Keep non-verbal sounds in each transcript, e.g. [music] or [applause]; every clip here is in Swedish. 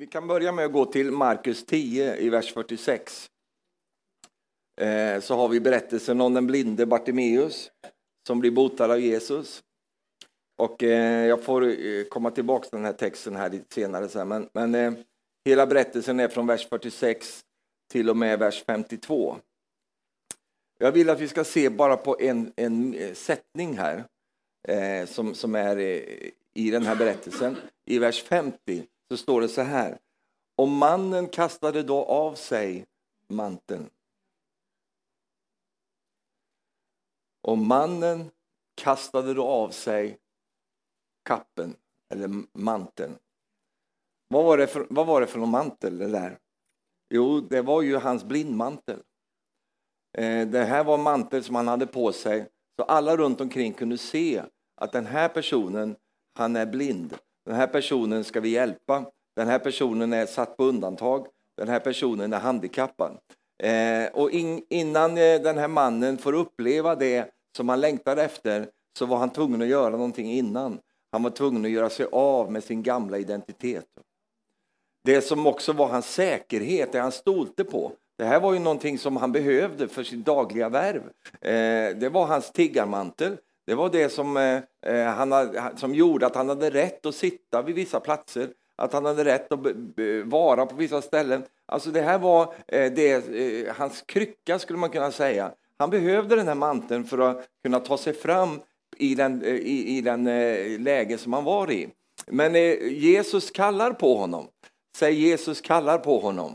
Vi kan börja med att gå till Markus 10 i vers 46. Eh, så har vi berättelsen om den blinde Bartimeus som blir botad av Jesus. Och eh, jag får eh, komma tillbaka till den här texten här lite senare. Men, men hela berättelsen är från vers 46 till och med vers 52. Jag vill att vi ska se bara på en, en sättning här som, som är i den här berättelsen. I vers 50 så står det så här. Och mannen kastade då av sig manteln. Och mannen kastade då av sig kappen, eller manteln. Vad var det för, vad var det för någon mantel det där? Jo, det var ju hans blindmantel. Eh, det här var en mantel som han hade på sig så alla runt omkring kunde se att den här personen, han är blind. Den här personen ska vi hjälpa. Den här personen är satt på undantag. Den här personen är handikappad. Eh, och in, innan eh, den här mannen får uppleva det som han längtar efter så var han tvungen att göra någonting innan. Han var tvungen att göra sig av med sin gamla identitet. Det som också var hans säkerhet, det han stolte på, det här var ju någonting som han behövde för sitt dagliga värv. Eh, det var hans tiggarmantel. Det var det som, eh, eh han, som gjorde att han hade rätt att sitta vid vissa platser att han hade rätt att vara på vissa ställen. Alltså det här var eh, det, eh, hans krycka skulle man kunna säga. Han behövde den här manteln för att kunna ta sig fram i den, eh, i, i den eh, läge som han var i. Men eh, Jesus kallar på honom. Säg Jesus kallar på honom.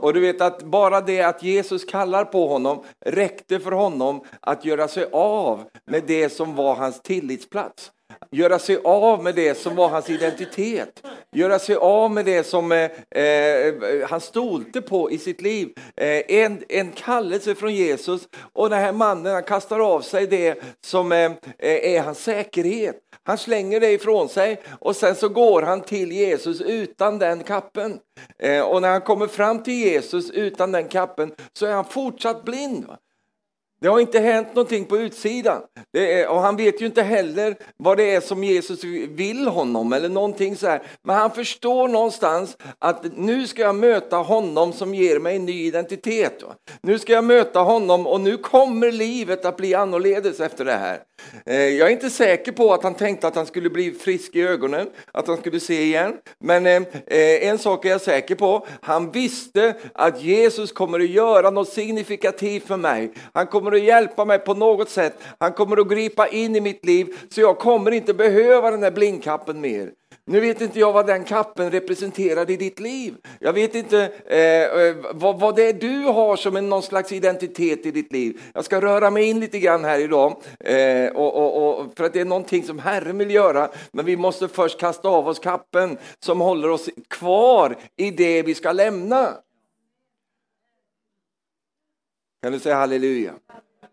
Och du vet att bara det att Jesus kallar på honom räckte för honom att göra sig av med det som var hans tillitsplats göra sig av med det som var hans identitet. Göra sig av med det som eh, eh, han stolte på i sitt liv. Eh, en, en kallelse från Jesus och den här mannen han kastar av sig det som eh, eh, är hans säkerhet. Han slänger det ifrån sig och sen så går han till Jesus utan den kappen. Eh, och när han kommer fram till Jesus utan den kappen så är han fortsatt blind. Det har inte hänt någonting på utsidan. Är, och han vet ju inte heller vad det är som Jesus vill honom eller någonting så här. Men han förstår någonstans att nu ska jag möta honom som ger mig en ny identitet. Nu ska jag möta honom och nu kommer livet att bli annorledes efter det här. Eh, jag är inte säker på att han tänkte att han skulle bli frisk i ögonen, att han skulle se igen. Men eh, eh, en sak är jag säker på. Han visste att Jesus kommer att göra något signifikativt för mig. Han kommer kommer att hjälpa mig på något sätt. Han kommer att gripa in i mitt liv så jag kommer inte behöva den här blindkappen mer. Nu vet inte jag vad den kappen representerar i ditt liv. Jag vet inte eh, eh vad, vad det är du har som en, någon slags identitet i ditt liv. Jag ska röra mig in lite grann här idag, eh, och, och, och, för att det är någonting som Herren vill göra. Men vi måste först kasta av oss kappen som håller oss kvar i det vi ska lämna. Kan du säga halleluja?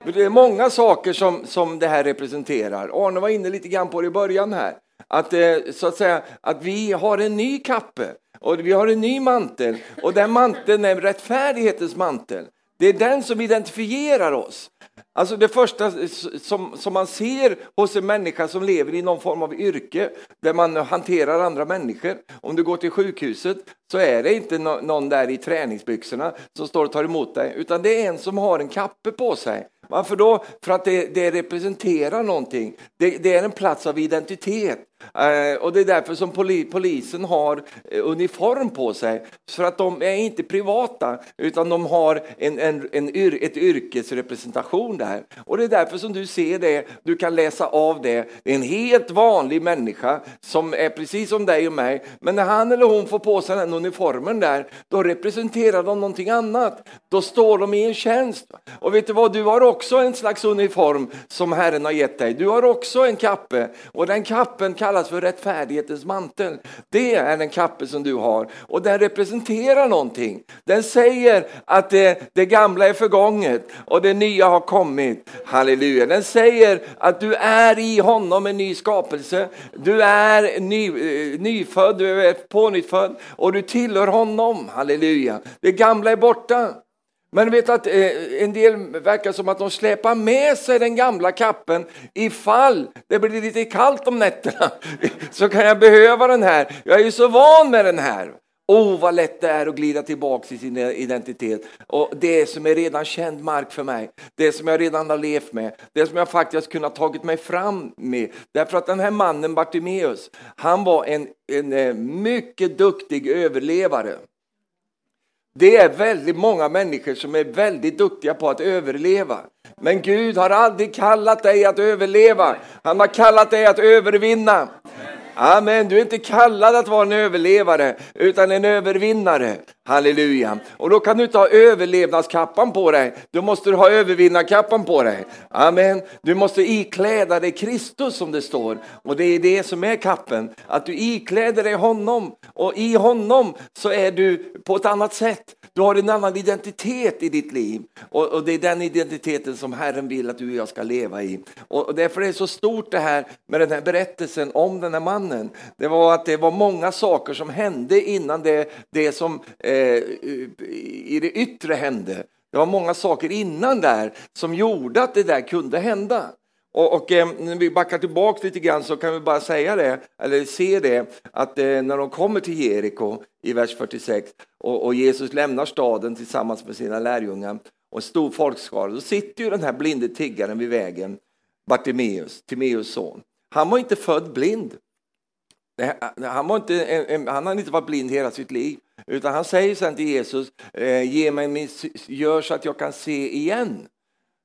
Det är många saker som, som det här representerar. Arne var inne lite grann på det i början här. Att, eh, så att, säga, att vi har en ny kappe och vi har en ny mantel och den manteln är rättfärdighetens mantel. Det är den som identifierar oss. Alltså det första som, som man ser hos en människa som lever i någon form av yrke där man hanterar andra människor. Om du går till sjukhuset så är det inte någon där i träningsbyxorna som står och tar emot dig utan det är en som har en kappe på sig varför då? För att det, det representerar någonting. Det, det, är en plats av identitet. Eh, och det är därför som polisen har eh, uniform på sig. För att de är inte privata, utan de har en, en, en yr, ett yrkesrepresentation där. Och det är därför som du ser det, du kan läsa av det. Det är en helt vanlig människa som är precis som dig och mig. Men när han eller hon får på sig den uniformen där, då representerar de någonting annat. Då står de i en tjänst. Och vet du vad, du har också en slags uniform som Herren har gett dig. Du har också en kappe och den kappen kallas kallas för rättfärdighetens mantel. Det är den kappe som du har och den representerar någonting. Den säger att det, det gamla är förgånget och det nya har kommit. Halleluja. Den säger att du är i honom en ny skapelse. Du är ny, eh, nyfödd, du är pånyttfödd och du tillhör honom. Halleluja. Det gamla är borta. Men vet att eh, en del verkar som att de släpar med sig den gamla kappen ifall det blir lite kallt om nätterna. [laughs] Så kan jag behöva den här. Jag är ju så van med den här. Åh, oh, vad lätt det är att glida tillbaka i sin identitet. Och det som är redan känd mark för mig, det som jag redan har levt med, det som jag faktiskt kunnat tagit mig fram med. Därför att den här mannen Bartimeus, han var en, en eh, mycket duktig överlevare. Det är väldigt många människor som är väldigt duktiga på att överleva. Men Gud har aldrig kallat dig att överleva. Han har kallat dig att övervinna. Amen, du är inte kallad att vara en överlevare utan en övervinnare. Halleluja. Och då kan du inte ha överlevnadskappan på dig. då måste du ha övervinnarkappan på dig. Amen. Du måste ikläda dig Kristus som det står. Och det är det som är kappen. Att du ikläder dig honom. Och i honom så är du på ett annat sätt. Du har en annan identitet i ditt liv. Och, och det är den identiteten som Herren vill att du och jag ska leva i. Och, och därför är det så stort det här med den här berättelsen om den här mannen. Det var att det var många saker som hände innan det, det som Eh, Eh, i det yttre hände. Det var många saker innan där som gjorde att det där kunde hända. Och, och eh, när vi backar tillbaka lite grann så kan vi bara säga det, eller se det, att eh, när de kommer till Jeriko i vers 46 och, och, Jesus lämnar staden tillsammans med sina lärjungar och en stor folkskara, då sitter ju den här blinde tiggaren vid vägen, Bartimeus, Timeus son. Han var inte född blind. Eh, han, var inte, han hade inte varit blind hela sitt liv. Utan han säger sen till Jesus, eh, ge mig min, gör så att jag kan se igen.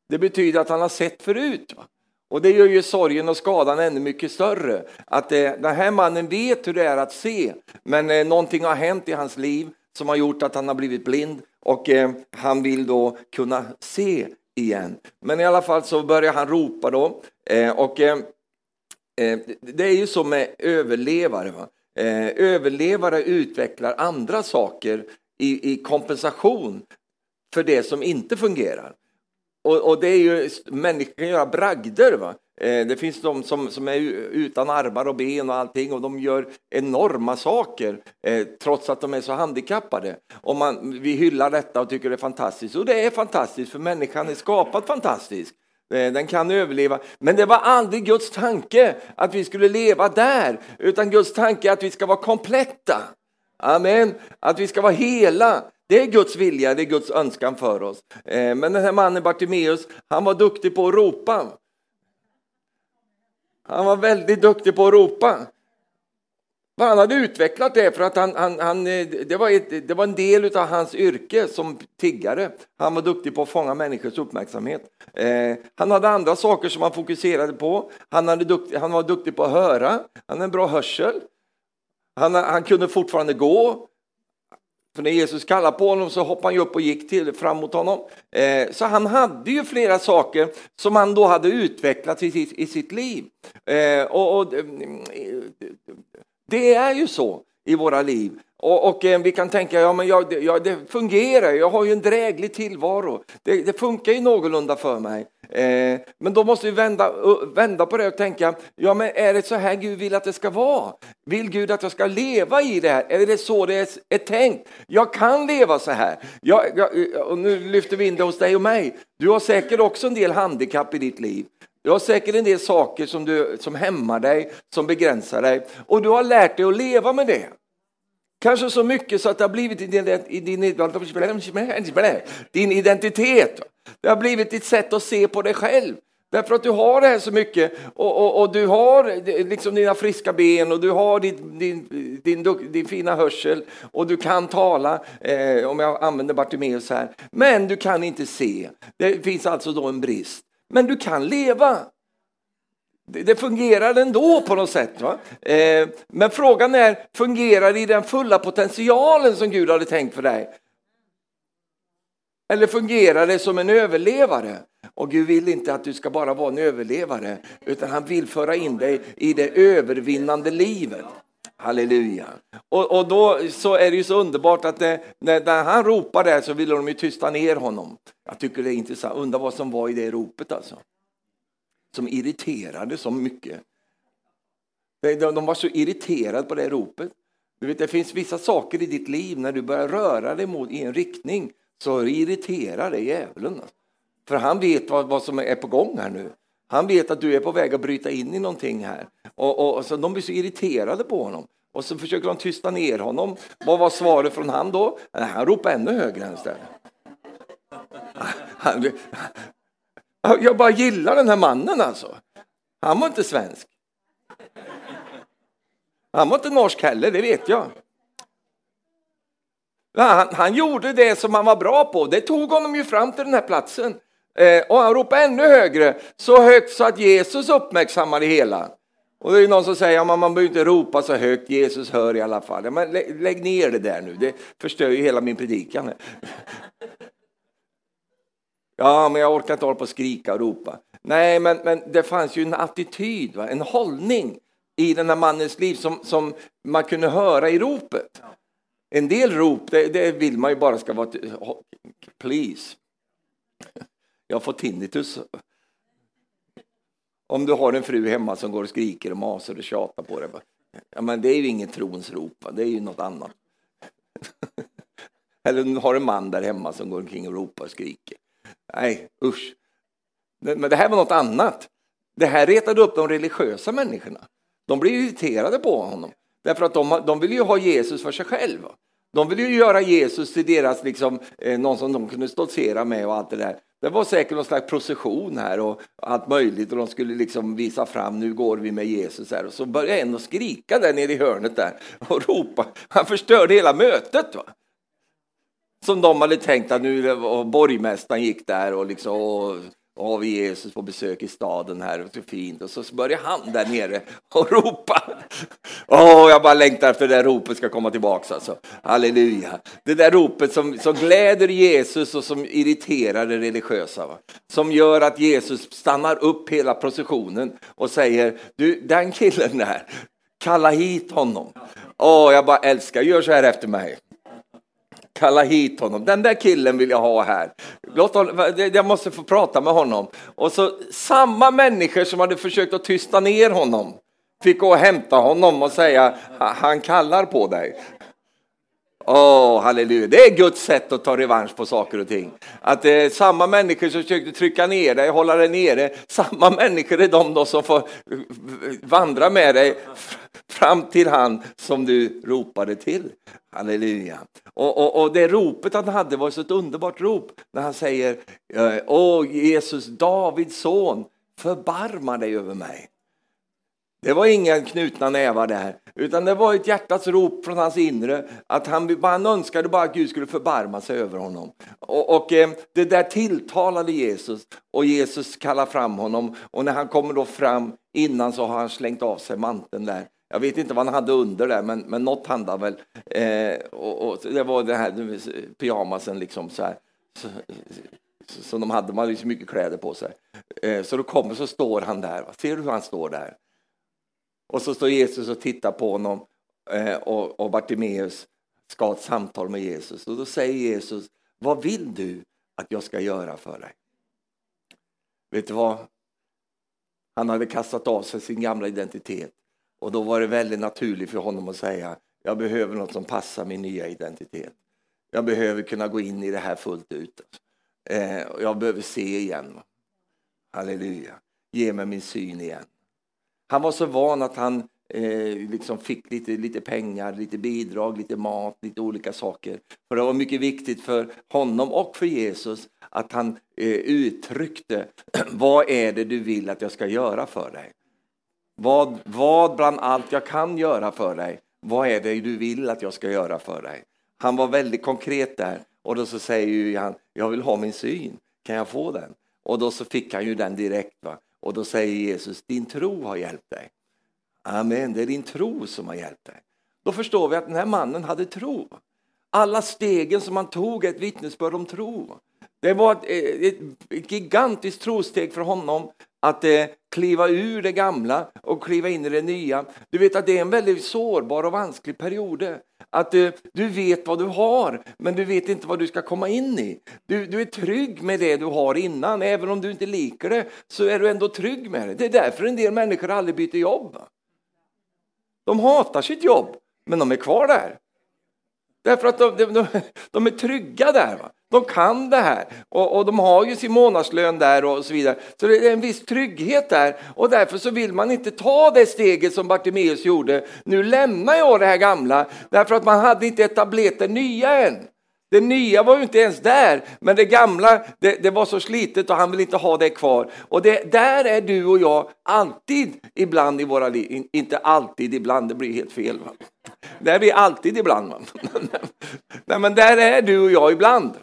Det betyder att han har sett förut. Va? Och det gör ju sorgen och skadan ännu mycket större. Att eh, den här mannen vet hur det är att se, men eh, någonting har hänt i hans liv som har gjort att han har blivit blind och eh, han vill då kunna se igen. Men i alla fall så börjar han ropa då. Eh, och eh, det är ju så med överlevare. Va? Eh, överlevare utvecklar andra saker i, i, kompensation för det som inte fungerar. Och, och det är ju, människor kan göra bragder. Va? Eh, det finns de som, som är utan armar och ben och allting och de gör enorma saker eh, trots att de är så handikappade. Och man, vi hyllar detta och tycker det är fantastiskt. Och det är fantastiskt för människan är skapad fantastisk. Eh, den kan överleva. Men det var aldrig Guds tanke att vi skulle leva där, utan Guds tanke är att vi ska vara kompletta. Amen. Att vi ska vara hela. Det är Guds vilja, det är Guds önskan för oss. Eh, men den här mannen Bartimeus, han var duktig på att ropa. Han var väldigt duktig på att ropa. Han hade utvecklat det för att han, han, han, eh, det, var ett, det var en del av hans yrke som tiggare. Han var duktig på att fånga människors uppmärksamhet. Eh, han hade andra saker som han fokuserade på. Han, hade dukt, han var duktig på att höra, han hade en bra hörsel. Han, han kunde fortfarande gå. För när Jesus kallade på honom så hoppade han upp och gick till, fram mot honom. Eh, så han hade ju flera saker som han då hade utvecklat i sitt, i sitt liv. Eh, och, och eh, det är ju så i våra liv. Och, och eh, vi kan tänka, ja men jag, jag, det fungerar, jag har ju en dräglig tillvaro. Det, det funkar ju någorlunda för mig. Eh, men då måste vi vända, vända på det och tänka, ja men är det så här Gud vill att det ska vara? Vill Gud att jag ska leva i det här? Är det så det är, är tänkt? Jag kan leva så här. Jag, jag, och nu lyfter vi in det hos dig och mig. Du har säkert också en del handikapp i ditt liv. Du har säkert en del saker som, du, som hämmar dig, som begränsar dig och du har lärt dig att leva med det. Kanske så mycket så att det har blivit din, din, din identitet. Det har blivit ditt sätt att se på dig själv. Därför att du har det här så mycket och, och, och du har liksom dina friska ben och du har din, din, din, din fina hörsel och du kan tala, eh, om jag använder Bartimeus här, men du kan inte se. Det finns alltså då en brist men du kan leva. Det fungerar ändå på något sätt. Va? Eh, men frågan är, fungerar det i den fulla potentialen som Gud hade tänkt för dig? Eller fungerar det som en överlevare? Och Gud vill inte att du ska bara vara en överlevare, utan han vill föra in dig i det övervinnande livet. Halleluja. Och, och då så är det ju så underbart att det, när, när, han ropar där så vill de ju tysta ner honom. Jag tycker det är intressant, undrar vad som var i det ropet alltså. Som irriterade så mycket. De, de var så irriterade på det ropet. Du vet, det finns vissa saker i ditt liv när du börjar röra dig mot, i en riktning så irriterar det djävulen. Alltså. För han vet vad, vad som är på gång här nu. Han vet att du är på väg att bryta in i någonting här. Och, och, och så de blir så irriterade på honom. Och så försöker de tysta ner honom. Vad var svaret från han då? Han ropade ännu högre än istället. Jag bara gillar den här mannen alltså. Han var inte svensk. Han var inte norsk heller, det vet jag. Han, han, gjorde det som han var bra på. Det tog honom ju fram till den här platsen. Eh, och han ropade ännu högre, så högt så att Jesus uppmärksammade det hela. Och det är någon som säger att ja, man behöver inte ropa så högt, Jesus hör i alla fall. Men lä lägg ner det där nu, det förstör ju hela min predikan. [laughs] Ja, men jag orkar inte hålla på och skrika och ropa. Nej, men, men det fanns ju en attityd, va? en hållning i den här mannens liv som, som man kunde höra i ropet. En del rop, det, det vill man ju bara ska vara please. [laughs] Jag får tinnitus. Om du har en fru hemma som går och skriker och masar och tjatar på dig. Ja, men det är ju inget trons rop, det är ju något annat. [laughs] Eller du har en man där hemma som går omkring och ropar och skriker. Nej, usch. Men det här var något annat. Det här retade upp de religiösa människorna. De blev irriterade på honom. Därför att de, de vill ju ha Jesus för sig själva. De ville ju göra Jesus till deras, liksom, eh, någon som de kunde stoltsera med och allt det där. Det var säkert någon slags procession här och allt möjligt och de skulle liksom visa fram, nu går vi med Jesus här. Och så började en att skrika där nere i hörnet där och ropa. Han förstörde hela mötet. Va? Som de hade tänkt att nu, och borgmästaren gick där och liksom, och och har vi Jesus på besök i staden här, och så fint. Och så börjar han där nere och ropa. Åh, oh, jag bara längtar efter det där ropet ska komma tillbaks alltså. Halleluja. Det där ropet som, som gläder Jesus och som irriterar det religiösa. Va? Som gör att Jesus stannar upp hela processionen och säger, du den killen där, kalla hit honom. Åh, oh, jag bara älskar, gör så här efter mig. Kalla hit honom. Den där killen vill jag ha här. Låt honom, jag måste få prata med honom. Och så samma människor som hade försökt att tysta ner honom fick gå och hämta honom och säga han kallar på dig. Åh, oh, halleluja. Det är Guds sätt att ta revansch på saker och ting. Att det är samma människor som försökte trycka ner dig, hålla dig nere, [laughs] samma människor är de då som får eh, vandra med dig fram till han som du ropade till. Halleluja. Och, och, och det ropet han hade var så ett underbart rop när han säger eh, Åh Jesus, Davids son, förbarma dig över mig. Det var inga knutna nävar där, utan det var ett hjärtats rop från hans inre. Att han, han önskade bara att Gud skulle förbarma sig över honom. Och, och eh, det där tilltalade Jesus och Jesus kallar fram honom. Och när han kommer då fram innan så har han slängt av sig manteln där. Jag vet inte vad han hade under där, men, men något hade han väl. Eh, och, och, det var den här pyjamasen liksom så här. Så, som de hade, man hade så mycket kläder på sig. Eh, så då kommer så står han där. Ser du hur han står där? Och så står Jesus och tittar på honom eh, och, och Bartimeus ska ha ett samtal med Jesus. Och då säger Jesus, vad vill du att jag ska göra för dig? Vet du vad? Han hade kastat av sig sin gamla identitet och då var det väldigt naturligt för honom att säga, jag behöver något som passar min nya identitet. Jag behöver kunna gå in i det här fullt ut. Eh, jag behöver se igen. Halleluja. Ge mig min syn igen. Han var så van att han eh, liksom fick lite, lite pengar, lite bidrag, lite mat, lite olika saker. För det var mycket viktigt för honom och för Jesus att han eh, uttryckte [clears throat] vad är det du vill att jag ska göra för dig? Vad, vad bland allt jag kan göra för dig, vad är det du vill att jag ska göra för dig? Han var väldigt konkret där och då så säger ju han, jag vill ha min syn, kan jag få den? Och då så fick han ju den direkt. Va? Och då säger Jesus, din tro har hjälpt dig. Amen, det är din tro som har hjälpt dig. Då förstår vi att den här mannen hade tro. Alla stegen som han tog är ett vittnesbörd om tro. Det var ett, eh, ett gigantiskt trosteg för honom att eh, kliva ur det gamla och kliva in i det nya. Du vet att det är en väldigt sårbar och vansklig period. Att eh, du vet vad du har, men du vet inte vad du ska komma in i. Du, du är trygg med det du har innan, även om du inte liker det så är du ändå trygg med det. Det är därför en del människor aldrig byter jobb. De hatar sitt jobb, men de är kvar där. Därför att de, de, de är trygga där. Va? De kan det här och, och, de har ju sin månadslön där och så vidare. Så det är en viss trygghet där och därför så vill man inte ta det steget som Bartimeus gjorde. Nu lämnar jag det här gamla därför att man hade inte etablerat det nya än. Det nya var ju inte ens där, men det gamla det, det var så slitet och han vill inte ha det kvar. Och det, där är du och jag alltid ibland i våra liv. Inte alltid ibland, det blir helt fel. Va? Där är vi alltid ibland. Va? [laughs] Nej, men där är du och jag ibland.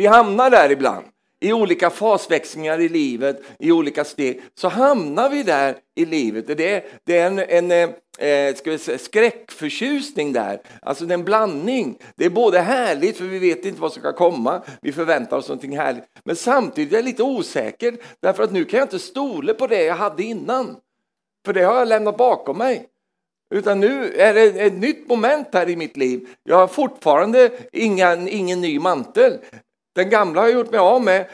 Vi hamnar där ibland. I olika fasväxlingar i livet, i olika steg, så hamnar vi där i livet. Det är, det är en, en eh, eh, ska vi säga, skräckförtjusning där, alltså det är en blandning. Det är både härligt, för vi vet inte vad som ska komma, vi förväntar oss någonting härligt, men samtidigt är jag lite osäker, därför att nu kan jag inte stole på det jag hade innan. För det har jag lämnat bakom mig. Utan nu är det ett nytt moment här i mitt liv. Jag har fortfarande inga, ingen ny mantel. Den gamla har jag gjort mig av med,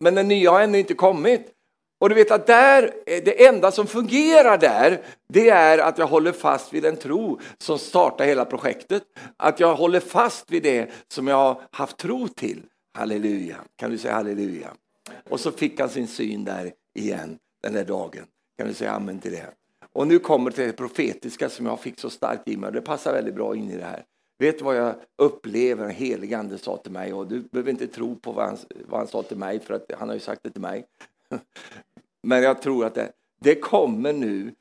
men den nya har ännu inte kommit. Och du vet att där, eh, det enda som fungerar där, det är att jag håller fast vid den tro som startar hela projektet. Att jag håller fast vid det som jag har haft tro till. Halleluja, kan du säga halleluja? Och så fick han sin syn där igen den där dagen. Kan du säga amen till det? Och nu kommer det profetiska som jag fick så starkt i mig. Det passar väldigt bra in i det här. Vet du vad jag upplever Den helige ande sa till mig? Och du behöver inte tro på vad han, vad han sa till mig, för att han har ju sagt det till mig. [laughs] Men jag tror att det, det kommer nu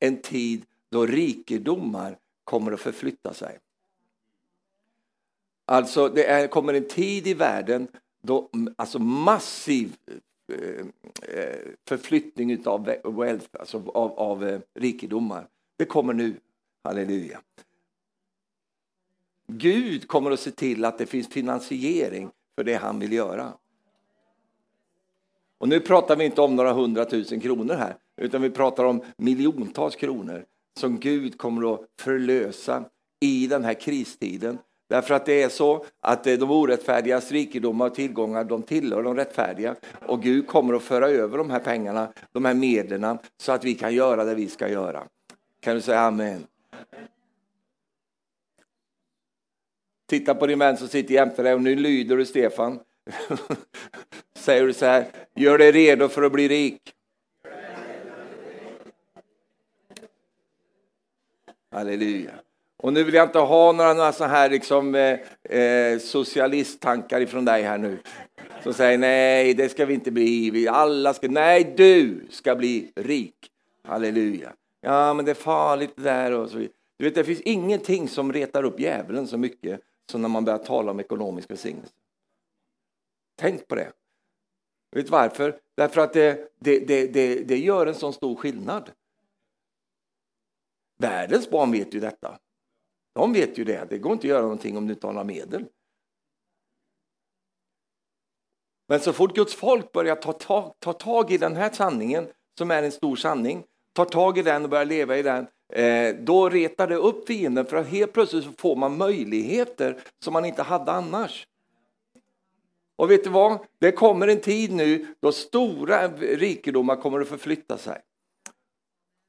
en tid då rikedomar kommer att förflytta sig. Alltså det är, kommer en tid i världen då alltså massiv eh, eh förflyttning av wealth, alltså av, av eh, rikedomar. Det kommer nu. Halleluja. Gud kommer att se till att det finns finansiering för det han vill göra. Och nu pratar vi inte om några hundratusen kronor här, utan vi pratar om miljontals kronor som Gud kommer att förlösa i den här kristiden. Därför att det är så att eh, de orättfärdigas rikedomar och tillgångar de tillhör de rättfärdiga. Och Gud kommer att föra över de här pengarna, de här medlen, så att vi kan göra det vi ska göra. Kan du säga amen? Titta på din vän som sitter jämte dig och nu lyder du Stefan. [laughs] Säger du så här, gör dig redo för att bli rik. Halleluja. Och nu vill jag inte ha några, några så här liksom, eh, eh, socialisttankar ifrån dig här nu. Som säger nej, det ska vi inte bli. Vi alla ska, nej, du ska bli rik. Halleluja. Ja, men det är farligt det där och så vidare. Du vet, det finns ingenting som retar upp djävulen så mycket som när man börjar tala om ekonomisk välsignelse. Tänk på det. Vet varför? Därför att det, det, det, det, det gör en sån stor skillnad. Världens barn vet ju detta. De vet ju det. Det går inte att göra någonting om du inte har några medel. Men så fort Guds folk börjar ta, ta, ta tag i den här sanningen, som är en stor sanning, tar tag i den och börjar leva i den, Eh, då retar det upp fienden för att helt plötsligt får man möjligheter som man inte hade annars. Och vet du vad? Det kommer en tid nu då stora rikedomar kommer att förflytta sig.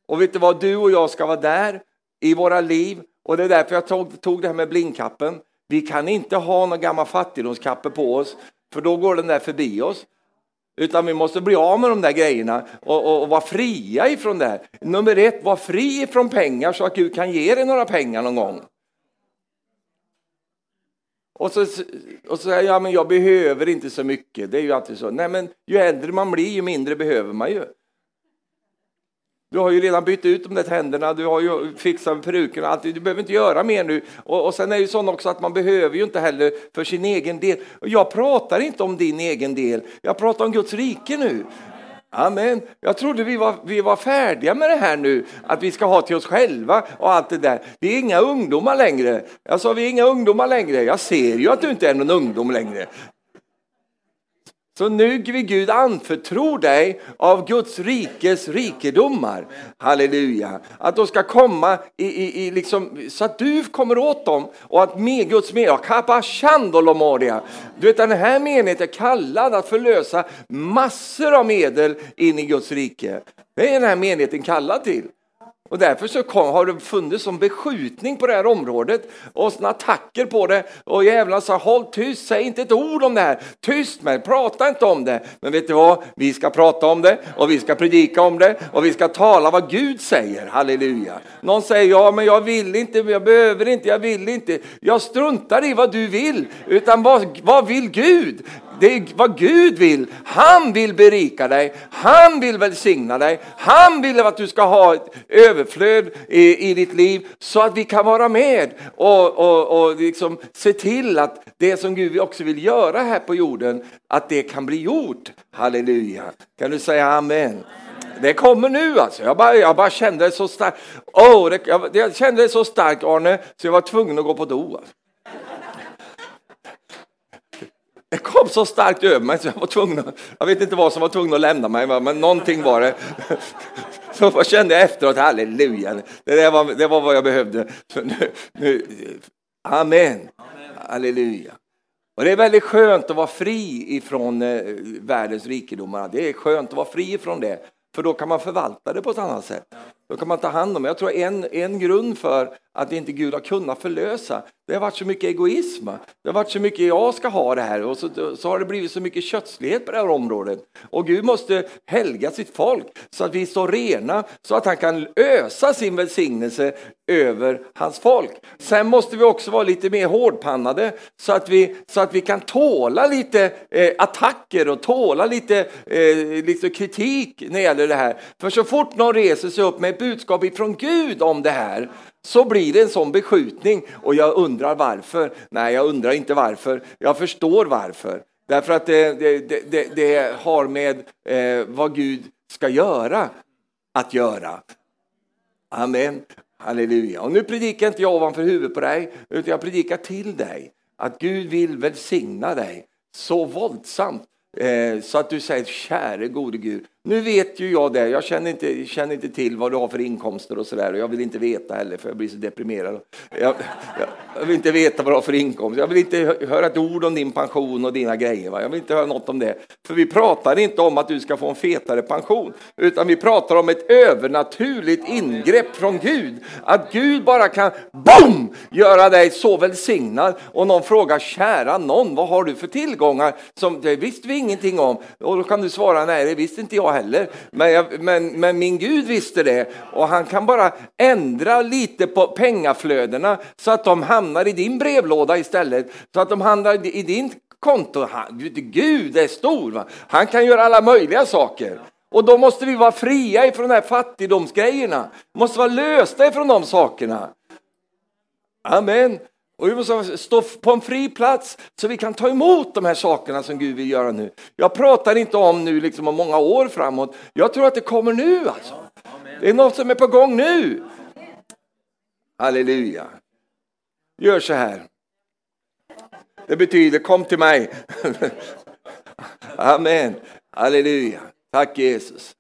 Och vet du vad? Du och jag ska vara där i våra liv och det är därför jag tog, tog det här med blindkappen. Vi kan inte ha några gamla fattigdomskappor på oss för då går den där förbi oss. Utan vi måste bli av med de där grejerna och, och, och vara fria ifrån det. här. Nummer ett, var fri ifrån pengar så att Gud kan ge dig några pengar någon gång. Och så, och så säger jag, men jag behöver inte så mycket. Det är ju alltid så. Nej, men ju äldre man blir, ju mindre behöver man ju. Du har ju redan bytt ut de där tänderna, du har ju fixat peruken och allt. Du behöver inte göra mer nu. Och, och sen är det ju så också att man behöver ju inte heller för sin egen del. Och jag pratar inte om din egen del, jag pratar om Guds rike nu. Amen. Jag trodde vi var, vi var färdiga med det här nu, att vi ska ha till oss själva och allt det där. Vi är inga ungdomar längre. Jag sa vi är inga ungdomar längre. Jag ser ju att du inte är någon ungdom längre. Så nu vill Gud anförtro dig av Guds rikes rikedomar. Halleluja. Att de ska komma i, i, i liksom, så att du kommer åt dem och att med Guds med, Du vet den här menigheten är kallad att förlösa massor av medel in i Guds rike. Det är den här menigheten kallad till. Och därför så kom, har det funnits som beskjutning på det här området och såna attacker på det. Och jävlar sa håll tyst, säg inte ett ord om det här. Tyst med prata inte om det. Men vet du vad? Vi ska prata om det och vi ska predika om det och vi ska tala vad Gud säger. Halleluja. Någon säger ja, men jag vill inte, jag behöver inte, jag vill inte. Jag struntar i vad du vill, utan vad, vad vill Gud? Det är vad Gud vill. Han vill berika dig. Han vill välsigna dig. Han vill att du ska ha ett överflöd i, i ditt liv så att vi kan vara med och, och, och liksom se till att det som Gud också vill göra här på jorden, att det kan bli gjort. Halleluja. Kan du säga amen? Det kommer nu alltså. Jag bara, jag bara kände det så starkt. Oh, det, jag, jag, kände det så starkt Arne, så jag var tvungen att gå på do. Alltså. Det kom så starkt över mig så jag var tvungen att, jag vet inte vad som var tvungen att lämna mig, men någonting var det. [laughs] Så kände jag efteråt, halleluja, det, där var, det var vad jag behövde. Nu, nu, amen, halleluja. Och det är väldigt skönt att vara fri ifrån eh, världens rikedomar. Det är skönt att vara fri ifrån det, för då kan man förvalta det på ett annat sätt. Då kan man ta hand om. Jag tror en, en grund för att inte Gud har kunnat förlösa. Det har varit så mycket egoism. Det har varit så mycket jag ska ha det här och så, så har det blivit så mycket kötslighet på det här området. Och Gud måste helga sitt folk så att vi står rena så att han kan ösa sin välsignelse över hans folk. Sen måste vi också vara lite mer hårdpannade så att vi, så att vi kan tåla lite eh, attacker och tåla lite, eh, lite kritik när det gäller det här. För så fort någon reser sig upp med ett budskap ifrån Gud om det här så blir det en sån beskjutning och jag undrar varför. Nej, jag undrar inte varför. Jag förstår varför. Därför att det, det, det, det har med eh, vad Gud ska göra att göra. Amen. Halleluja. Och nu predikar inte jag ovanför huvudet på dig, utan jag predikar till dig. Att Gud vill välsigna dig så våldsamt Eh, så att du säger, käre gode Gud, nu vet ju jag det, jag känner inte, känner inte till vad du har för inkomster och sådär och jag vill inte veta heller för jag blir så deprimerad. Jag, jag, jag, vill inte veta vad du har för inkomst, jag vill inte höra ett ord om din pension och dina grejer. Va? Jag vill inte höra något om det. För vi pratar inte om att du ska få en fetare pension, utan vi pratar om ett övernaturligt ingrepp från Gud. Att Gud bara kan, BOOM! göra dig så välsignad. Och någon frågar, kära någon, vad har du för tillgångar? Som, det visste vi ingenting om. Och då kan du svara, nej det visste inte jag heller. Men, jag, men, men min Gud visste det. Och han kan bara ändra lite på pengaflödena så att de hamnar i din brevlåda istället. Så att de hamnar i din konto. Gud är stor. Va? Han kan göra alla möjliga saker. Och då måste vi vara fria ifrån de här fattigdomsgrejerna. Vi måste vara lösta ifrån de sakerna. Amen. Och vi måste stå på en fri plats så vi kan ta emot de här sakerna som Gud vill göra nu. Jag pratar inte om nu liksom om många år framåt. Jag tror att det kommer nu alltså. Det är något som är på gång nu. Halleluja. Gör så här. Det betyder kom till mig. [laughs] Amen. Halleluja. Tack Jesus.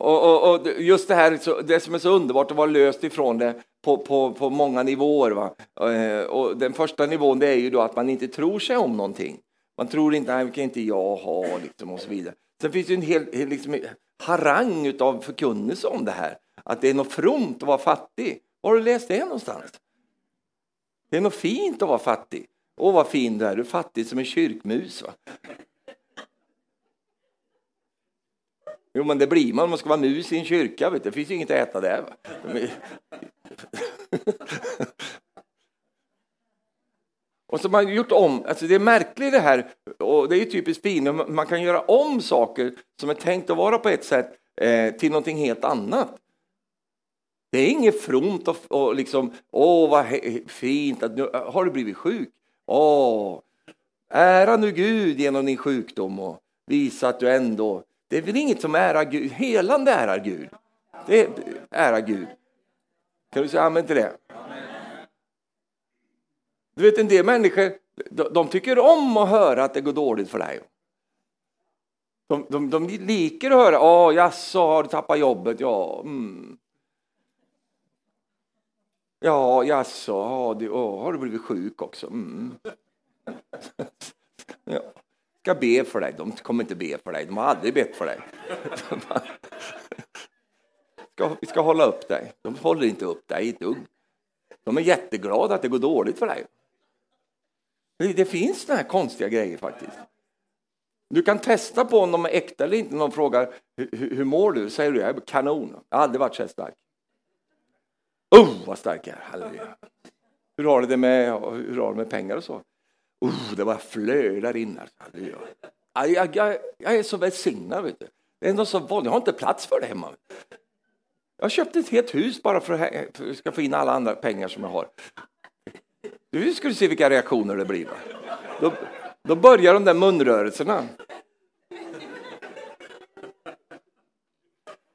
Och, och, och, just det här, det som är så underbart att vara löst ifrån det på, på, på många nivåer. Va? Eh, och den första nivån det är ju då att man inte tror sig om någonting. Man tror inte, nej, kan inte jag ha, liksom, och så vidare. Sen finns det en hel, liksom, harang av förkunnelse om det här. Att det är något fromt att vara fattig. Var har du läst det någonstans? Det är något fint att vara fattig. Åh, vad fin du är, du är fattig som en kyrkmus. Va? Jo, men det blir man om man ska vara mus i en kyrka. Vet du. Det finns ju inget att äta där. Va? [laughs] Och så har man gjort om, alltså det är märkligt det här, och det är ju typiskt fint, man kan göra om saker som är tänkt att vara på ett sätt eh, till någonting helt annat. Det är inget fromt och, och liksom, åh vad fint, att nu har du blivit sjuk. Åh, ära nu Gud genom din sjukdom och visa att du ändå, det är väl inget som ärar Gud, helande ärar Gud. Det ärar Gud. Kan du säga amen till det? Du vet en del människor, de, tycker om att höra att det går dåligt för dig. De, de, de liker att höra, oh, jaså, har du tappat jobbet? Ja, mm. Ja, jaså, har du, har du blivit sjuk också? Mm. [laughs] ja. Ska be för dig, de kommer inte be för dig, de har aldrig bett för dig. [laughs] ska, vi ska hålla upp dig. De håller inte upp dig ett dugg. De är jätteglada att det går dåligt för dig. Det, det finns såna här konstiga grejer faktiskt. Du kan testa på om de är äkta eller inte. När de frågar hur, hur mår du? Säger du jag är kanon. Jag har aldrig varit så här stark. Oh, vad stark jag är. Halleluja. Hur har du det med, hur har du med pengar och så? Uh, det bara flödar in. Halleluja. Jag, jag, jag är så välsignad. Vet du. Det är något så vanligt. Jag har inte plats för det hemma. Jag har köpt ett helt hus bara för att ska få in alla andra pengar som jag har. Nu ska du se vilka reaktioner det blir. Då, då börjar de där munrörelserna.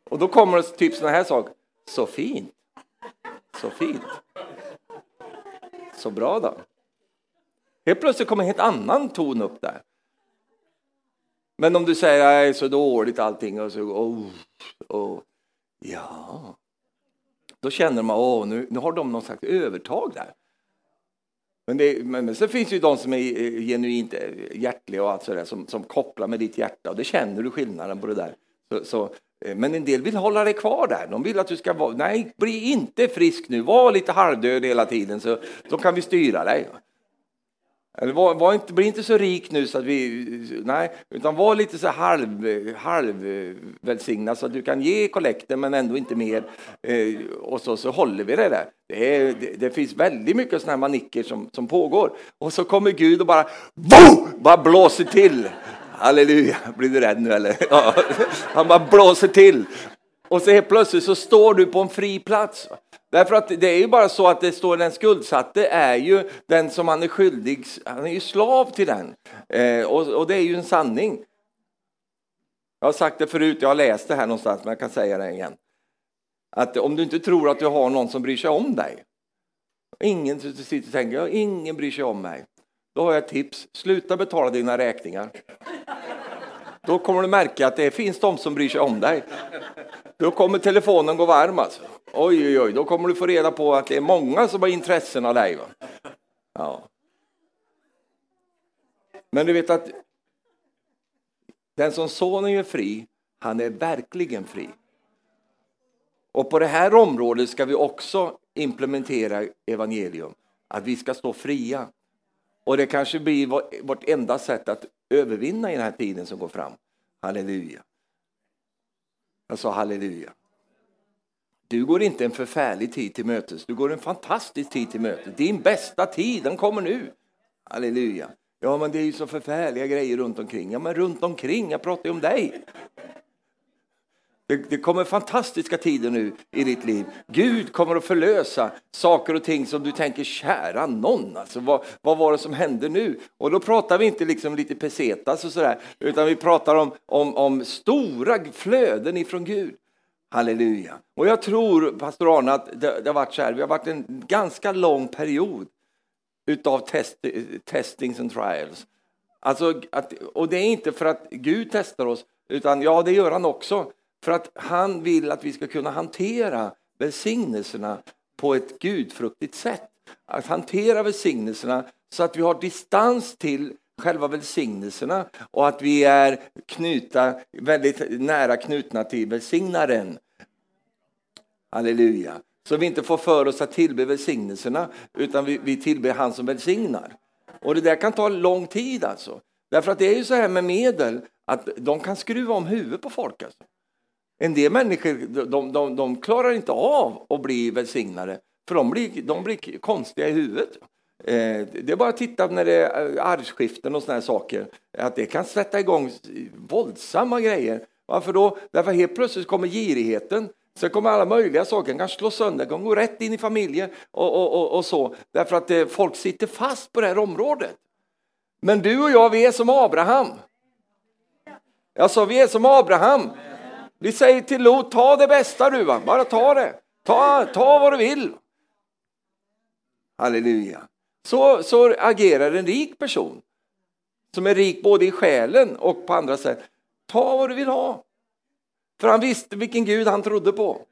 Och då kommer det typ sådana här saker. Så fint. Så fint. Så bra då. Helt plötsligt kommer en helt annan ton upp där. Men om du säger att det är så dåligt allting och så, oh, oh, ja. Då känner man, åh, nu, nu har de någon slags övertag där. Men, det, men, men så finns det ju de som är eh, genuint eh, hjärtliga och allt sådär som, som kopplar med ditt hjärta och det känner du skillnaden på det där. Så, så, eh, men en del vill hålla dig kvar där. De vill att du ska vara, nej, bli inte frisk nu, var lite halvdöd hela tiden så, så kan vi styra dig. Eller var, var inte, bli inte så rik nu så att vi, nej, utan var lite så halv, halv eh, välsignad så att du kan ge kollekten men ändå inte mer. Eh, och så, så håller vi det där. Det, är, det, det finns väldigt mycket sådana här manicker som, som pågår. Och så kommer Gud och bara, bara blåser till. Halleluja, blir du rädd nu eller? Ja. Han bara blåser till. Och så helt plötsligt så står du på en fri plats. Därför att det är ju bara så att det står den skuldsatte är ju den som han är skyldig, han är ju slav till den. Eh, och, och, det är ju en sanning. Jag har sagt det förut, jag har läst det här någonstans, men jag kan säga det igen. Att om du inte tror att du har någon som bryr sig om dig, ingen sitter och tänker, ingen bryr sig om mig. Då har jag ett tips, sluta betala dina räkningar. Då kommer du märka att det finns de som bryr sig om dig. Då kommer telefonen gå varm alltså. Oj, oj, oj, då kommer du få reda på att det är många som har intressen av dig. Va? Ja. Men du vet att den som sonen gör fri, han är verkligen fri. Och på det här området ska vi också implementera evangelium, att vi ska stå fria. Och det kanske blir vårt enda sätt att övervinna i den här tiden som går fram. Halleluja. Jag sa halleluja. Du går inte en förfärlig tid till mötes, du går en fantastisk tid till mötes. Din bästa tid, den kommer nu. Halleluja. Ja, men det är ju så förfärliga grejer runt omkring. Ja, men runt omkring, jag pratar ju om dig. Det, det, kommer fantastiska tider nu i ditt liv. Gud kommer att förlösa saker och ting som du tänker, kära någon, alltså, vad, vad var det som hände nu? Och då pratar vi inte liksom lite pesetas och sådär, utan vi pratar om, om, om stora flöden ifrån Gud. Halleluja. Och jag tror, pastor Arne, att det, det har varit så här, vi har varit en ganska lång period utav test, testings and trials. Alltså att, och det är inte för att Gud testar oss, utan ja, det gör han också. För att han vill att vi ska kunna hantera välsignelserna på ett gudfruktigt sätt. Att hantera välsignelserna så att vi har distans till själva välsignelserna och att vi är knuta, väldigt nära knutna till välsignaren. Halleluja. Så vi inte får för oss att tillbe välsignelserna utan vi, vi tillber han som välsignar. Och det där kan ta lång tid alltså. Därför att det är ju så här med medel att de kan skruva om huvudet på folk. Alltså. En del människor de, de, de klarar inte av att bli välsignade för de blir, de blir konstiga i huvudet. Eh, det är bara att titta när det är eh, arvsskiften och såna här saker, att det kan sätta igång våldsamma grejer. Varför då? Därför helt plötsligt kommer girigheten, sen kommer alla möjliga saker, den kan slå sönder, kan gå rätt in i familjen och, och, och, och så, därför att eh, folk sitter fast på det här området. Men du och jag, vi är som Abraham. Jag sa, vi är som Abraham. Vi säger till Lot, ta det bästa du, va? bara ta det. Ta, ta vad du vill. Halleluja. Så, så agerar en rik person som är rik både i själen och på andra sätt. Ta vad du vill ha. För han visste vilken Gud han trodde på.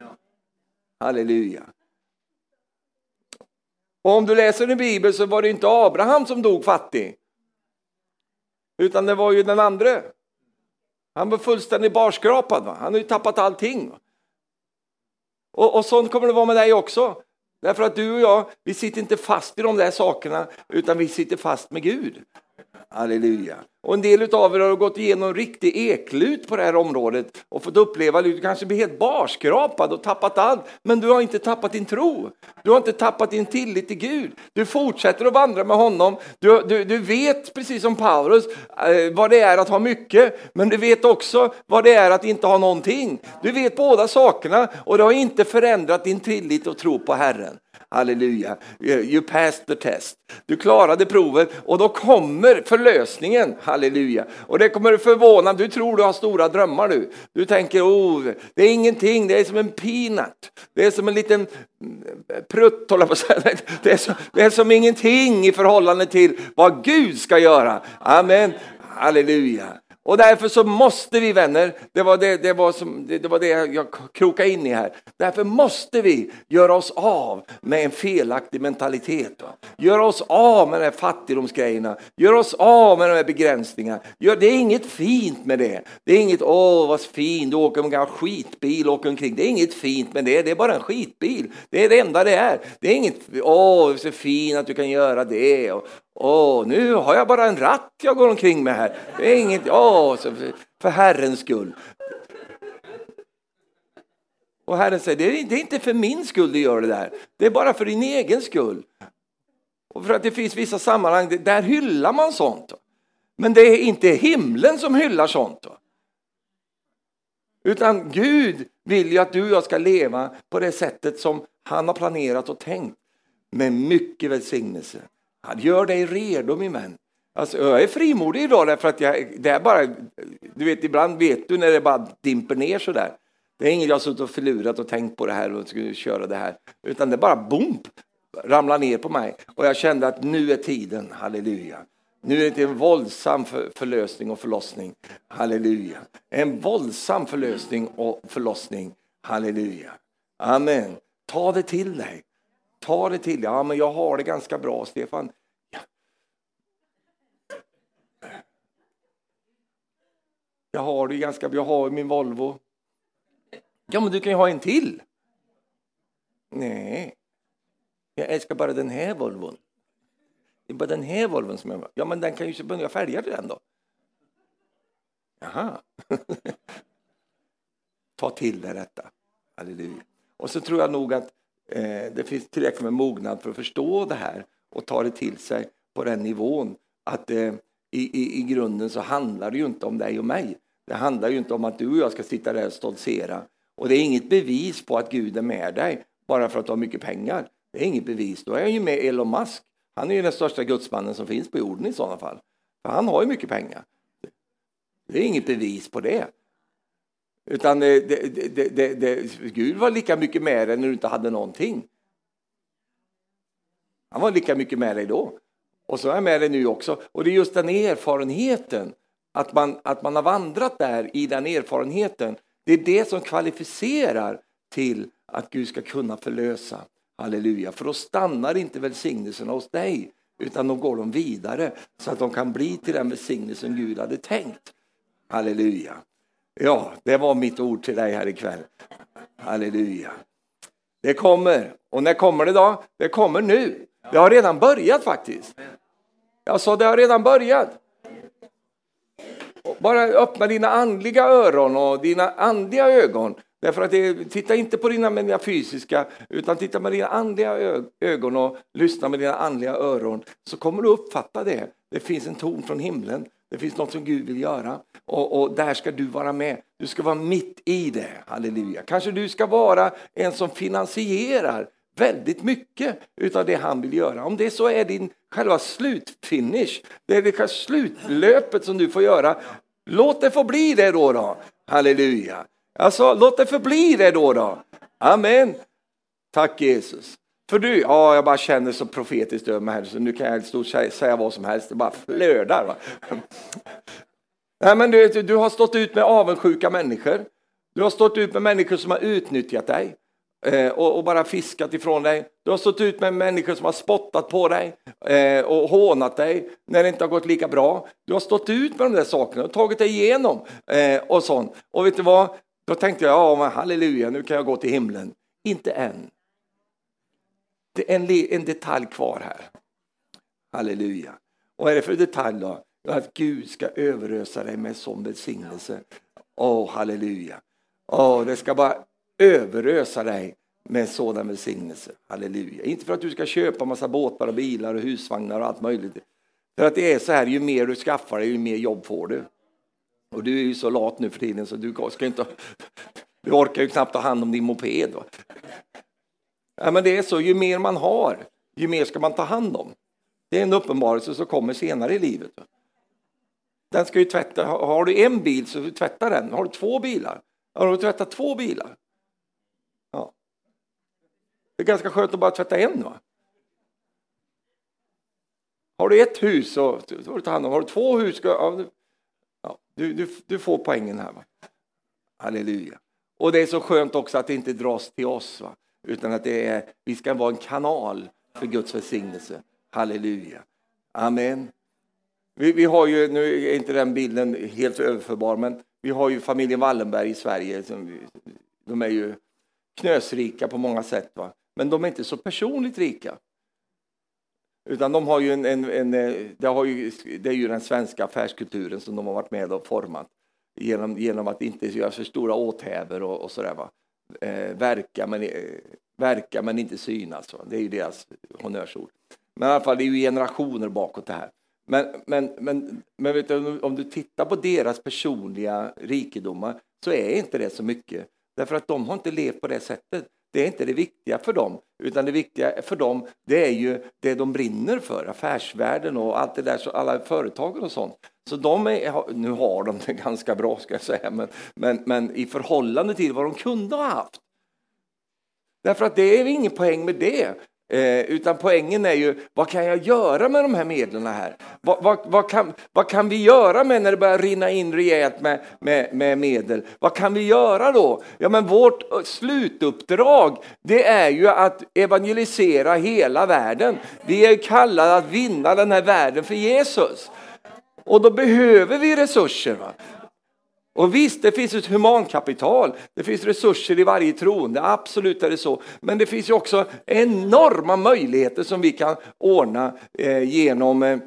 Halleluja. Och om du läser i Bibeln så var det inte Abraham som dog fattig. Utan det var ju den andra. Han var fullständigt barskrapad. Va? Han har ju tappat allting. Och, och sånt kommer det vara med dig också. Därför att du och jag, vi sitter inte fast i de där sakerna, utan vi sitter fast med Gud. Halleluja. Och en del av er har gått igenom riktig eklut på det här området och fått uppleva, att du kanske blir helt barskrapad och tappat allt, men du har inte tappat din tro. Du har inte tappat din tillit till Gud. Du fortsätter att vandra med honom. Du, du, du vet, precis som Paulus, eh, vad det är att ha mycket, men du vet också vad det är att inte ha någonting. Du vet båda sakerna och det har inte förändrat din tillit och tro på Herren. Halleluja. You passed the test. Du klarade provet och då kommer förlösningen. Halleluja. Och det kommer förvåna. Du tror du har stora drömmar nu. Du tänker, oh, det är ingenting, det är som en peanut. Det är som en liten eh, prutt, håller på att säga. Det är, som, det är som ingenting i förhållande till vad Gud ska göra. Amen. Halleluja. Och därför så måste vi vänner, det var det, det, var som, det, det var det jag krokade in i här. Därför måste vi göra oss av med en felaktig mentalitet. Va? Göra oss av med de här fattigdomsgrejerna, göra oss av med de här begränsningarna. Gör, det är inget fint med det. Det är inget, åh vad fint, du åker med en skitbil och åker omkring. Det är inget fint med det, det är bara en skitbil. Det är det enda det är. Det är inget, åh så fint att du kan göra det. Och, Åh, nu har jag bara en ratt jag går omkring med här. Det är inget, åh, för Herrens skull. Och Herren säger, det är inte för min skull du gör det där. Det är bara för din egen skull. Och för att det finns vissa sammanhang där hyllar man sånt. Men det är inte himlen som hyllar sånt. Utan Gud vill ju att du och jag ska leva på det sättet som han har planerat och tänkt. Med mycket välsignelse. Han gör dig redo min vän. Alltså, jag är frimodig idag därför att jag, det är bara, du vet ibland vet du när det bara dimper ner sådär. Det är inget jag har suttit och förlurat och tänkt på det här och skulle köra det här. Utan det bara bump, ramlar ner på mig. Och jag kände att nu är tiden, halleluja. Nu är det en våldsam förlösning och förlossning. Halleluja. En våldsam förlösning och förlossning. Halleluja. Amen. Ta det till dig. Ta det till Ja, men jag har det ganska bra, Stefan. Ja. Jag har det ganska bra. Jag har min Volvo. Ja, men du kan ju ha en till. Nej, jag älskar bara den här Volvon. Det är bara den här Volvon som jag... Ja, men den kan ju börja fälgar till den då. Jaha. [laughs] Ta till dig detta. Halleluja. Och så tror jag nog att Eh, det finns tillräckligt med mognad för att förstå det här och ta det till sig på den nivån att eh, i, i, i grunden så handlar det ju inte om dig och mig. Det handlar ju inte om att du och jag ska sitta där och stoltsera. Och det är inget bevis på att Gud är med dig bara för att du har mycket pengar. Det är inget bevis. Då är han ju med Elon Musk. Han är ju den största gudsmannen som finns på jorden i sådana fall. För han har ju mycket pengar. Det är inget bevis på det. Utan det, det, det, Gud var lika mycket med dig när du inte hade någonting. Han var lika mycket med dig då. Och så är han med dig nu också. Och det är just den erfarenheten, att man, att man har vandrat där i den erfarenheten. Det är det som kvalificerar till att Gud ska kunna förlösa. Halleluja. För då stannar inte välsignelserna hos dig, utan då går de vidare så att de kan bli till den välsignelsen Gud hade tänkt. Halleluja. Ja, det var mitt ord till dig här ikväll. Halleluja. Det kommer. Och när kommer det då? Det kommer nu. Det har redan börjat faktiskt. Jag sa det har redan börjat. Bara öppna dina andliga öron och dina andliga ögon. Därför att det, titta inte på dina, med dina fysiska, utan titta med dina andliga ögon och lyssna med dina andliga öron. Så kommer du uppfatta det. Det finns en ton från himlen det finns något som Gud vill göra och, och, där ska du vara med. Du ska vara mitt i det. Halleluja. Kanske du ska vara en som finansierar väldigt mycket utav det han vill göra. Om det så är din själva slutfinish, det är det slutlöpet som du får göra. Låt det få bli det då. då. Halleluja. Alltså, låt det få bli det då. då. Amen. Tack Jesus. För du, ja, jag bara känner så profetiskt över mig här, så nu kan jag stort säga vad som helst, det bara flödar. Va? Nej, men du, du har stått ut med avundsjuka människor. Du har stått ut med människor som har utnyttjat dig eh, och, och, bara fiskat ifrån dig. Du har stått ut med människor som har spottat på dig eh, och hånat dig när det inte har gått lika bra. Du har stått ut med de där sakerna och tagit dig igenom eh, och sånt. Och vet du vad? Då tänkte jag, ja men halleluja, nu kan jag gå till himlen. Inte än. Det är en, en detalj kvar här. Halleluja. Och vad är det för detalj då? Att Gud ska överösa dig med sån välsignelse. Åh, halleluja. Åh, det ska bara överösa dig med sådan välsignelse. Halleluja. Inte för att du ska köpa massa båtar och bilar och husvagnar och allt möjligt. För att det är så här, ju mer du skaffar dig, ju mer jobb får du. Och du är ju så lat nu för tiden så du ska inte... [laughs] Du orkar ju knappt ta hand om din moped. Va? Ja, men det är så, ju mer man har, ju mer ska man ta hand om. Det är en uppenbarelse som kommer senare i livet. Den ska ju tvätta. Har du en bil så tvätta den. Har du två bilar, har du tvättat två bilar. Ja. Det är ganska skönt att bara tvätta en. Va? Har du ett hus så får du ta hand om. Har du två hus, ska, ja, du, du, du får poängen här. Va? Halleluja. Och det är så skönt också att det inte dras till oss. Va? Utan att det är, vi ska vara en kanal för Guds välsignelse. Halleluja. Amen. Vi, vi, har ju, nu är inte den bilden helt överförbar, men vi har ju familjen Wallenberg i Sverige. Som, de är ju knösrika på många sätt, va? men de är inte så personligt rika. Utan de har ju en, en, en eh, det, har ju, det är ju den svenska affärskulturen som de har varit med och format genom, genom att inte göra så stora åthävor och, och sådär. Va? Eh, verka, men, eh, verka men inte synas. Va? Det är ju deras honnörsord. Men i alla fall, det är ju generationer bakåt det här. Men, men, men, men vet du, om du tittar på deras personliga rikedomar så är inte det så mycket. Därför att de har inte levt på det sättet. Det är inte det viktiga för dem, utan det viktiga för dem det är ju det de brinner för, affärsvärlden och allt det där, alla företagen och sånt. Så de är, nu har de det [laughs] ganska bra ska jag säga, men, men, men i förhållande till vad de kunde ha haft. Därför att det är ingen poäng med det. Eh, utan poängen är ju, vad kan jag göra med de här medlen här? Vad, vad, vad, kan, vad kan vi göra med när det börjar rinna in rejält med, med, med medel? Vad kan vi göra då? Ja, men vårt eh, slutuppdrag, det är ju att evangelisera hela världen. Vi är kallade att vinna den här världen för Jesus. Och då behöver vi resurser. Va? Och visst, det finns ett humankapital, det finns resurser i varje troende, absolut är det så. Men det finns ju också enorma möjligheter som vi kan ordna eh, genom eh,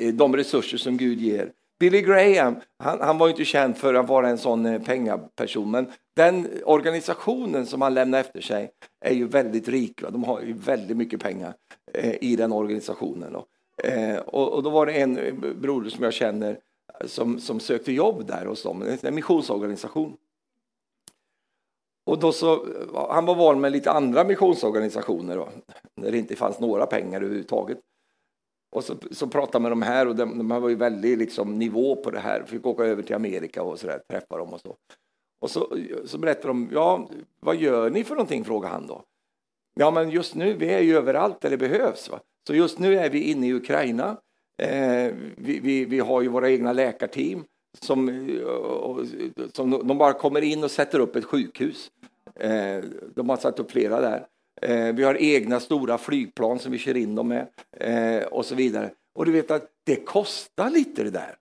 eh de resurser som Gud ger. Billy Graham, han, han, var inte känd för att vara en sån eh, pengaperson, men den organisationen som han lämnar efter sig är ju väldigt rik. Va? De har ju väldigt mycket pengar eh, i den organisationen. Då. Eh, och, och, då var det en broder som jag känner eh, som, som sökte jobb där hos dem, en missionsorganisation. Och då så, eh, han var van med lite andra missionsorganisationer då, när det inte fanns några pengar överhuvudtaget. Och så, så pratade med de här och de, de var ju väldigt liksom, nivå på det här. Fick åka över till Amerika och så där, träffa dem och så. Och så, så berättade de, ja, vad gör ni för någonting? frågade han då. Ja, men just nu, vi är ju överallt där det behövs. Va? Så just nu är vi inne i Ukraina Eh, vi, vi, vi, har ju våra egna läkarteam som, eh, som de bara kommer in och sätter upp ett sjukhus. Eh, de har satt upp flera där. Eh, vi har egna stora flygplan som vi kör in dem med eh, och så vidare. Och du vet att det kostar lite det där.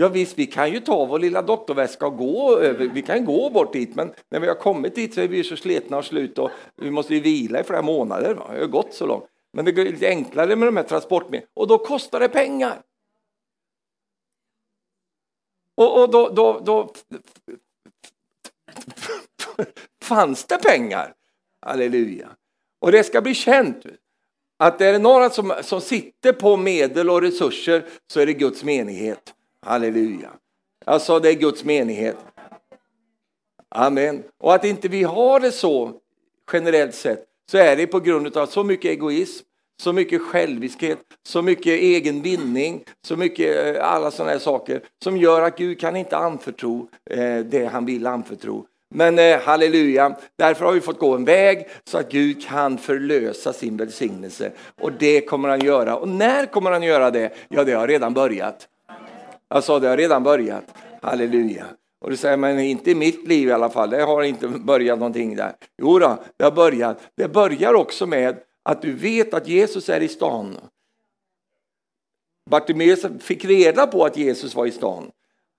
Ja visst, vi kan ju ta vår lilla doktorväska och gå över, vi kan gå bort dit, men när vi har kommit dit så är vi så sletna och slut och vi måste ju vila i flera månader. Va? Det har gått så långt. Men det är lite enklare med de här transportmedlen och då kostar det pengar. Och, och då, då, då fanns det pengar. Halleluja. Och det ska bli känt att är det några som, som sitter på medel och resurser så är det Guds menighet. Halleluja. Alltså det är Guds menighet. Amen. Och att inte vi har det så generellt sett så är det på grund av så mycket egoism, så mycket själviskhet, så mycket egen vinning, så mycket eh, alla sådana här saker som gör att Gud kan inte anförtro eh, det han vill anförtro. Men eh, halleluja, därför har vi fått gå en väg så att Gud kan förlösa sin välsignelse. Och det kommer han göra. Och när kommer han göra det? Ja, det har redan börjat. Jag sa det har redan börjat. Halleluja. Och du säger, men inte i mitt liv i alla fall, det har inte börjat någonting där. Jo då, det har börjat. Det börjar också med att du vet att Jesus är i stan. Bartimeus fick reda på att Jesus var i stan.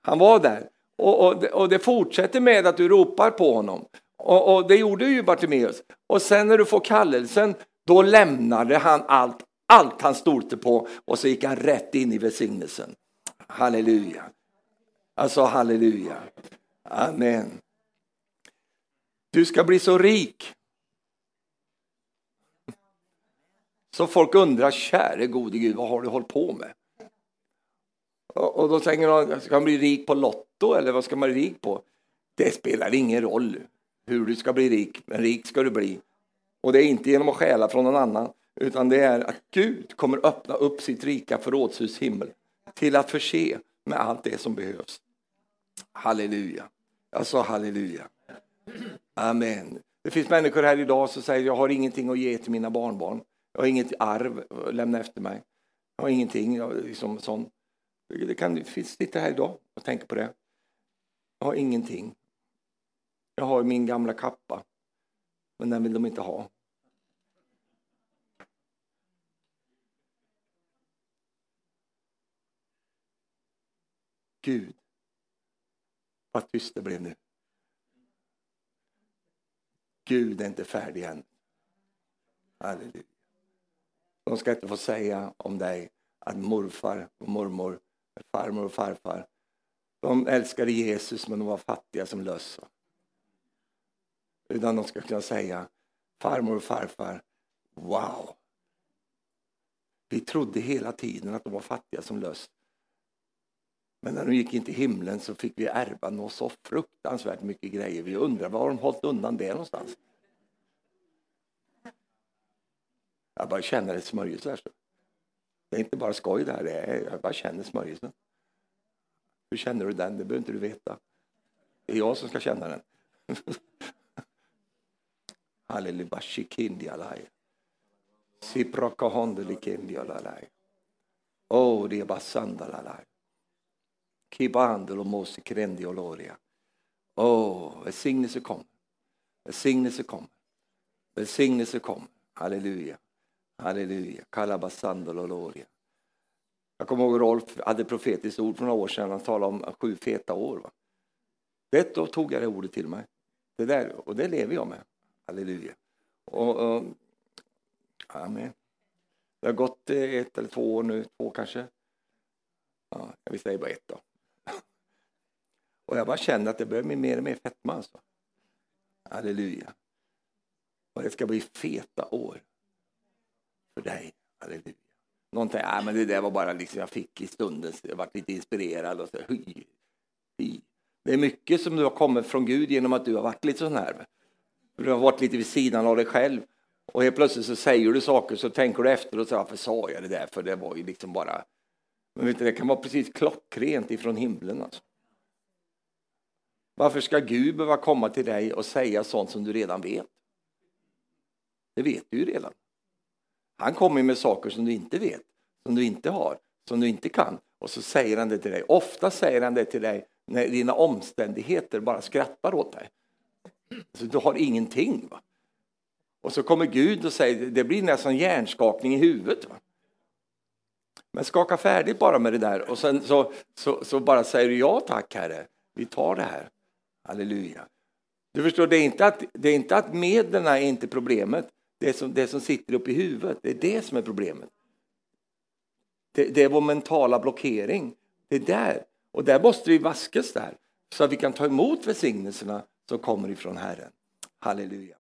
Han var där. Och, och, och det fortsätter med att du ropar på honom. Och, och det gjorde ju Bartimeus. Och sen när du får kallelsen, då lämnade han allt, allt han stolte på och så gick han rätt in i välsignelsen. Halleluja. Alltså halleluja. Amen. Du ska bli så rik. Så folk undrar, käre gode Gud, vad har du hållit på med? Och då tänker de, ska man bli rik på Lotto eller vad ska man bli rik på? Det spelar ingen roll hur du ska bli rik, men rik ska du bli. Och det är inte genom att stjäla från någon annan, utan det är att Gud kommer öppna upp sitt rika förrådshus himmel till att förse med allt det som behövs. Halleluja. Jag sa halleluja. Amen. Det finns människor här idag som säger jag har ingenting att ge till mina barnbarn. Jag har inget arv att lämna efter mig. Jag har ingenting. Jag, liksom, sån. Det kan sitta här idag och tänka på det. Jag har ingenting. Jag har min gamla kappa, men den vill de inte ha. Gud, vad tyst det blev nu. Gud är inte färdig än. Halleluja. De ska inte få säga om dig att morfar och mormor, farmor och farfar, de älskade Jesus men de var fattiga som löss. Utan de ska kunna säga farmor och farfar, wow. Vi trodde hela tiden att de var fattiga som löss. Men när de gick in till himlen så fick vi ärva något så fruktansvärt mycket grejer. Vi undrar var de hållit undan det någonstans. Jag bara känner ett smörjelse här. Det är inte bara skoj det här, det är, jag bara känner smörjelsen. Hur känner du den? Det behöver inte du veta. Det är jag som ska känna den. [laughs] Halleluja, shikindialai. Siprakahondelikindialai. Oh, det är bara sandalalaj. Kibandel mosi krendi oloria. Åh, välsignelse kommer. Välsignelse kommer. Välsignelse kommer. Halleluja. Halleluja. Kalabasandel oloria. Jag kommer ihåg Rolf hade profetiskt ord för några år sedan. Han talade om sju feta år. Va? Det då tog jag det ordet till mig. Det där, och det lever jag med. Halleluja. Och, och, amen. Det har gått eh, ett eller två år nu, två kanske. Ja, vi säger bara ett då. Och jag bara känner att det började bli mer och mer fetma. Alltså. Halleluja. Och det ska bli feta år för dig. Halleluja. Någon säger, men det där var bara liksom jag fick i stunden, jag varit lite inspirerad. Och så, [laughs] hy, hy. Det är mycket som du har kommit från Gud genom att du har varit lite sån här. Du har varit lite vid sidan av dig själv. Och helt plötsligt så säger du saker så tänker du efter och så varför sa jag det där? För det var ju liksom bara... Men vet du, det kan vara precis klockrent ifrån himlen. Alltså. Varför ska Gud behöva komma till dig och säga sånt som du redan vet? Det vet du ju redan. Han kommer med saker som du inte vet, som du inte har, som du inte kan. Och så säger han det till dig. Ofta säger han det till dig när dina omständigheter bara skrattar åt dig. Alltså, du har ingenting. Va? Och så kommer Gud och säger, det blir nästan hjärnskakning i huvudet. Va? Men skaka färdigt bara med det där och sen så, så, så bara säger du ja tack Herre, vi tar det här. Halleluja. Du förstår, det är inte att, det är inte att medlen är inte problemet. Det som, det som sitter uppe i huvudet, det är det som är problemet. Det, det är vår mentala blockering. Det är där. Och där måste vi vaskas där. Så att vi kan ta emot välsignelserna som kommer ifrån Herren. Halleluja.